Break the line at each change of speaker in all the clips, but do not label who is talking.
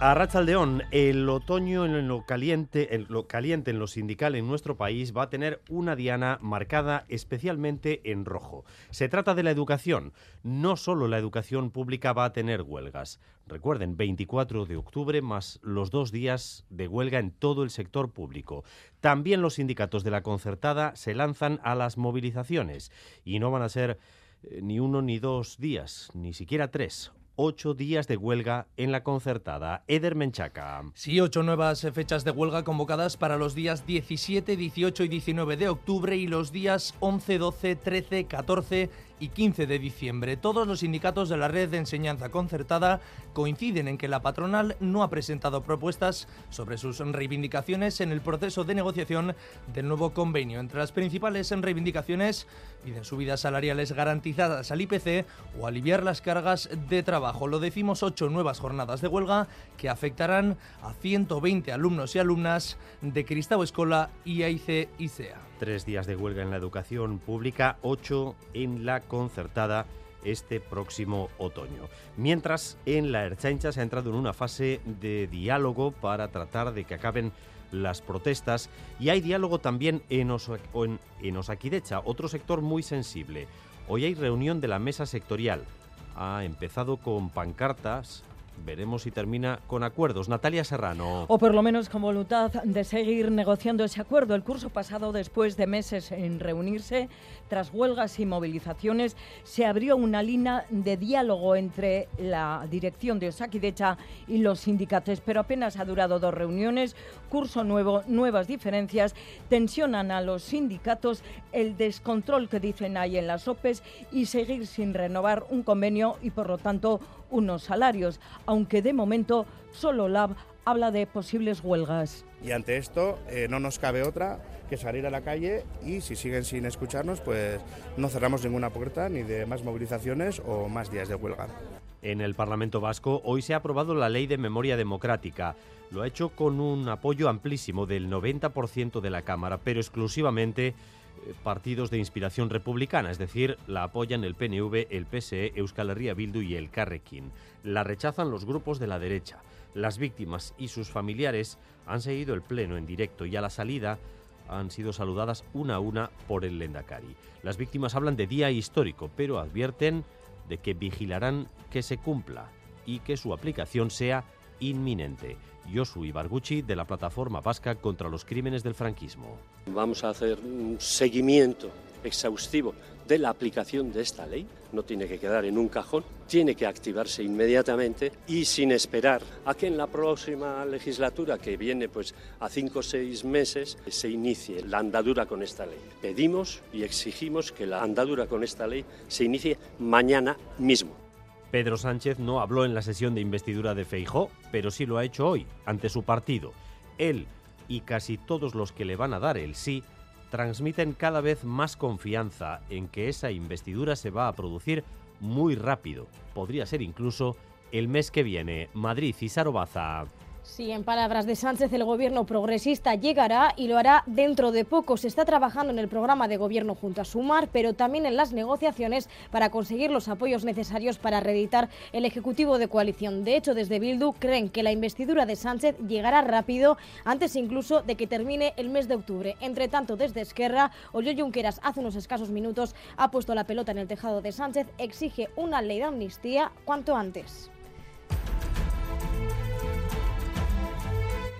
A Rachaldeón, el otoño en lo caliente, en lo caliente en lo sindical en nuestro país va a tener una diana marcada especialmente en rojo. Se trata de la educación. No solo la educación pública va a tener huelgas. Recuerden, 24 de octubre más los dos días de huelga en todo el sector público. También los sindicatos de la concertada se lanzan a las movilizaciones y no van a ser eh, ni uno ni dos días, ni siquiera tres ocho días de huelga en la concertada. Eder Menchaca.
Sí, ocho nuevas fechas de huelga convocadas para los días 17, 18 y 19 de octubre y los días 11, 12, 13, 14 y 15 de diciembre. Todos los sindicatos de la red de enseñanza concertada coinciden en que la patronal no ha presentado propuestas sobre sus reivindicaciones en el proceso de negociación del nuevo convenio. Entre las principales reivindicaciones piden subidas salariales garantizadas al IPC o aliviar las cargas de trabajo. Lo decimos ocho nuevas jornadas de huelga que afectarán a 120 alumnos y alumnas de Cristau Escola y AIC ICEA.
Tres días de huelga en la educación pública, ocho en la concertada este próximo otoño. Mientras, en la Erchaincha se ha entrado en una fase de diálogo para tratar de que acaben las protestas y hay diálogo también en, en Osakidecha, otro sector muy sensible. Hoy hay reunión de la mesa sectorial. Ha empezado con pancartas Veremos si termina con acuerdos. Natalia Serrano.
O por lo menos con voluntad de seguir negociando ese acuerdo. El curso pasado, después de meses en reunirse, tras huelgas y movilizaciones, se abrió una línea de diálogo entre la dirección de Osakidecha y los sindicatos, pero apenas ha durado dos reuniones. Curso nuevo, nuevas diferencias, tensionan a los sindicatos el descontrol que dicen hay en las OPEs y seguir sin renovar un convenio y, por lo tanto, unos salarios, aunque de momento solo LAB habla de posibles huelgas.
Y ante esto eh, no nos cabe otra que salir a la calle y si siguen sin escucharnos, pues no cerramos ninguna puerta ni de más movilizaciones o más días de huelga.
En el Parlamento Vasco hoy se ha aprobado la Ley de Memoria Democrática. Lo ha hecho con un apoyo amplísimo del 90% de la Cámara, pero exclusivamente partidos de inspiración republicana, es decir, la apoyan el PNV, el PSE, Euskal Herria Bildu y el Carrequín. La rechazan los grupos de la derecha. Las víctimas y sus familiares han seguido el pleno en directo y a la salida han sido saludadas una a una por el Lendakari. Las víctimas hablan de día histórico, pero advierten de que vigilarán que se cumpla y que su aplicación sea inminente. Josu Ibarguchi, de la Plataforma Vasca contra los Crímenes del Franquismo.
Vamos a hacer un seguimiento exhaustivo de la aplicación de esta ley. No tiene que quedar en un cajón, tiene que activarse inmediatamente y sin esperar a que en la próxima legislatura, que viene pues a cinco o seis meses, se inicie la andadura con esta ley. Pedimos y exigimos que la andadura con esta ley se inicie mañana mismo.
Pedro Sánchez no habló en la sesión de investidura de Feijó, pero sí lo ha hecho hoy, ante su partido. Él y casi todos los que le van a dar el sí transmiten cada vez más confianza en que esa investidura se va a producir muy rápido. Podría ser incluso el mes que viene. Madrid y Sarobaza.
Sí, en palabras de Sánchez, el gobierno progresista llegará y lo hará dentro de poco. Se está trabajando en el programa de gobierno junto a Sumar, pero también en las negociaciones para conseguir los apoyos necesarios para reeditar el Ejecutivo de coalición. De hecho, desde Bildu creen que la investidura de Sánchez llegará rápido, antes incluso de que termine el mes de octubre. Entre tanto, desde Esquerra, Oyo Junqueras hace unos escasos minutos ha puesto la pelota en el tejado de Sánchez, exige una ley de amnistía cuanto antes.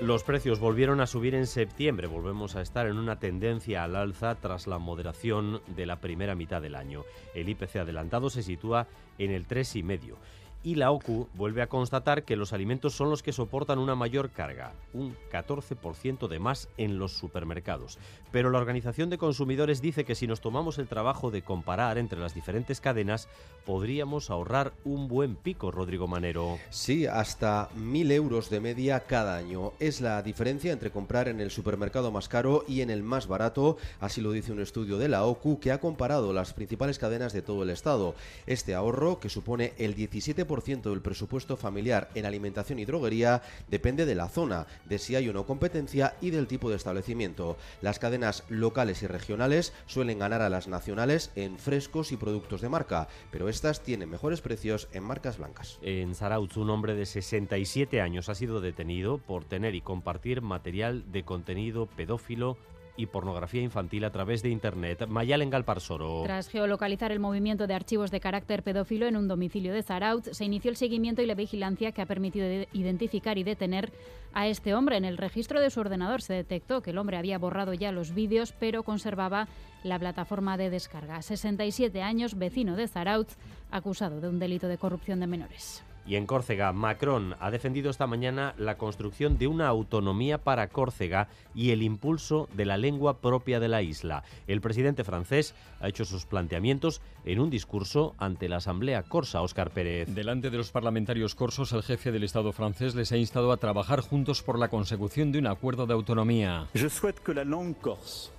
Los precios volvieron a subir en septiembre. Volvemos a estar en una tendencia al alza tras la moderación de la primera mitad del año. El IPC adelantado se sitúa en el 3,5 y la OCU vuelve a constatar que los alimentos son los que soportan una mayor carga, un 14% de más en los supermercados. Pero la Organización de Consumidores dice que si nos tomamos el trabajo de comparar entre las diferentes cadenas, podríamos ahorrar un buen pico, Rodrigo Manero.
Sí, hasta 1.000 euros de media cada año. Es la diferencia entre comprar en el supermercado más caro y en el más barato, así lo dice un estudio de la OCU que ha comparado las principales cadenas de todo el Estado. Este ahorro, que supone el 17 20% del presupuesto familiar en alimentación y droguería depende de la zona, de si hay o no competencia y del tipo de establecimiento. Las cadenas locales y regionales suelen ganar a las nacionales en frescos y productos de marca, pero estas tienen mejores precios en marcas blancas.
En Zarautz, un hombre de 67 años ha sido detenido por tener y compartir material de contenido pedófilo y pornografía infantil a través de Internet. Mayalen Galparsoro.
Tras geolocalizar el movimiento de archivos de carácter pedófilo en un domicilio de Zarautz, se inició el seguimiento y la vigilancia que ha permitido identificar y detener a este hombre. En el registro de su ordenador se detectó que el hombre había borrado ya los vídeos, pero conservaba la plataforma de descarga. 67 años, vecino de Zarautz, acusado de un delito de corrupción de menores.
Y en Córcega, Macron ha defendido esta mañana la construcción de una autonomía para Córcega y el impulso de la lengua propia de la isla. El presidente francés ha hecho sus planteamientos en un discurso ante la Asamblea Corsa, Óscar Pérez.
Delante de los parlamentarios corsos, el jefe del Estado francés les ha instado a trabajar juntos por la consecución de un acuerdo de autonomía.
Je souhaite que la langue corse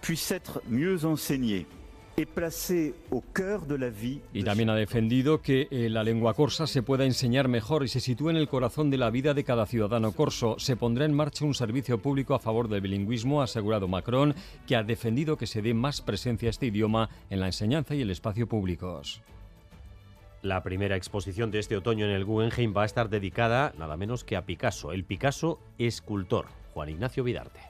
puisse être mieux enseignée
y también ha defendido que eh, la lengua corsa se pueda enseñar mejor y se sitúe en el corazón de la vida de cada ciudadano corso. Se pondrá en marcha un servicio público a favor del bilingüismo, ha asegurado Macron, que ha defendido que se dé más presencia a este idioma en la enseñanza y el espacio públicos.
La primera exposición de este otoño en el Guggenheim va a estar dedicada nada menos que a Picasso, el Picasso escultor, Juan Ignacio Vidarte.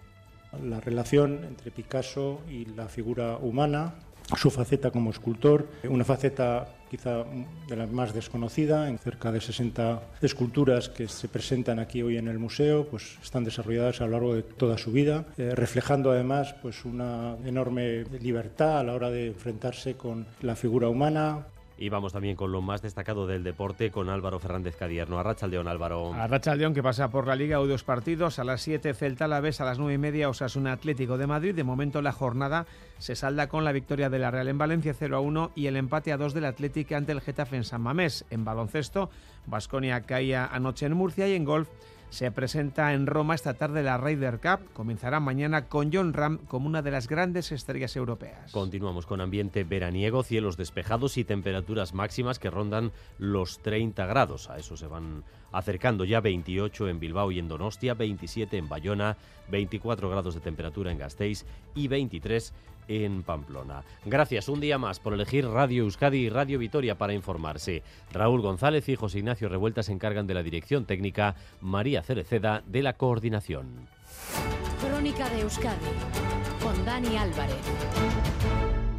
La relación entre Picasso y la figura humana su faceta como escultor, una faceta quizá de la más desconocida, en cerca de 60 esculturas que se presentan aquí hoy en el museo, pues están desarrolladas a lo largo de toda su vida, eh, reflejando además pues una enorme libertad a la hora de enfrentarse con la figura humana,
y vamos también con lo más destacado del deporte con Álvaro Fernández Cadierno. Arracha León, Álvaro.
Arracha León que pasa por la Liga, hoy dos partidos. A las 7 Celta a la vez, a las 9 y media Osasuna Atlético de Madrid. De momento la jornada se salda con la victoria de la Real en Valencia 0 a 1 y el empate a 2 del Atlético ante el Getafe en San Mamés. En baloncesto, Basconia caía anoche en Murcia y en golf se presenta en Roma esta tarde la Ryder Cup. Comenzará mañana con John Ram como una de las grandes estrellas europeas.
Continuamos con ambiente veraniego, cielos despejados y temperaturas máximas que rondan los 30 grados. A eso se van acercando ya 28 en Bilbao y en Donostia, 27 en Bayona, 24 grados de temperatura en Gasteiz y 23 en Pamplona. Gracias un día más por elegir Radio Euskadi y Radio Vitoria para informarse. Raúl González y José Ignacio Revuelta se encargan de la dirección técnica, María Cereceda de la coordinación.
Crónica de Euskadi con Dani Álvarez.